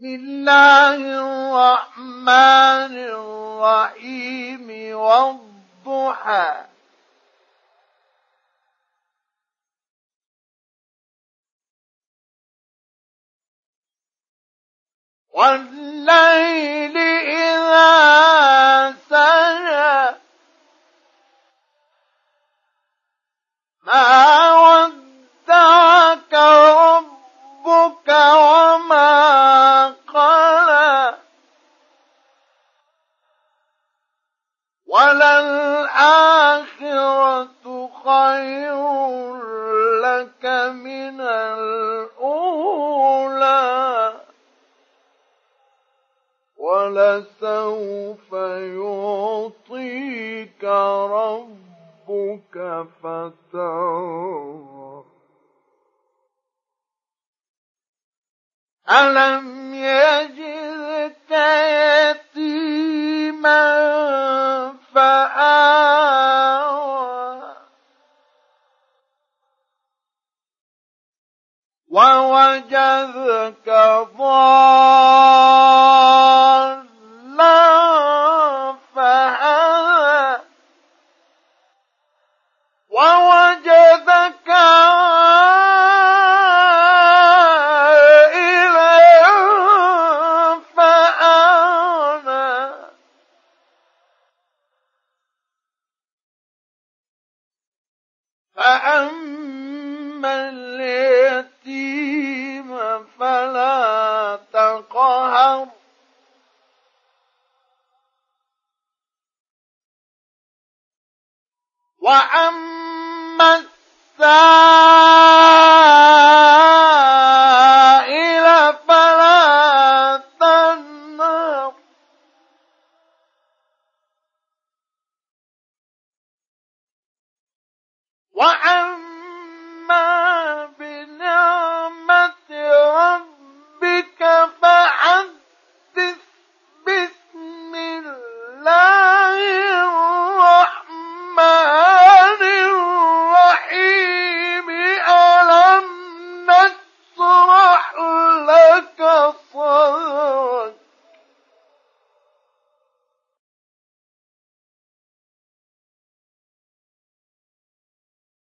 بسم الله الرحمن الرحيم والضحى. والليل إذا سجى. ما ودعك ربك وما وللآخرة خير لك من الأولى. ولسوف يعطيك ربك فترضى. ألم يجدك يتيما ووجدك ضالا فهدى ووجدك فأما اليتيم فلا تقهر. وأما السائل فلا تنهر. وأما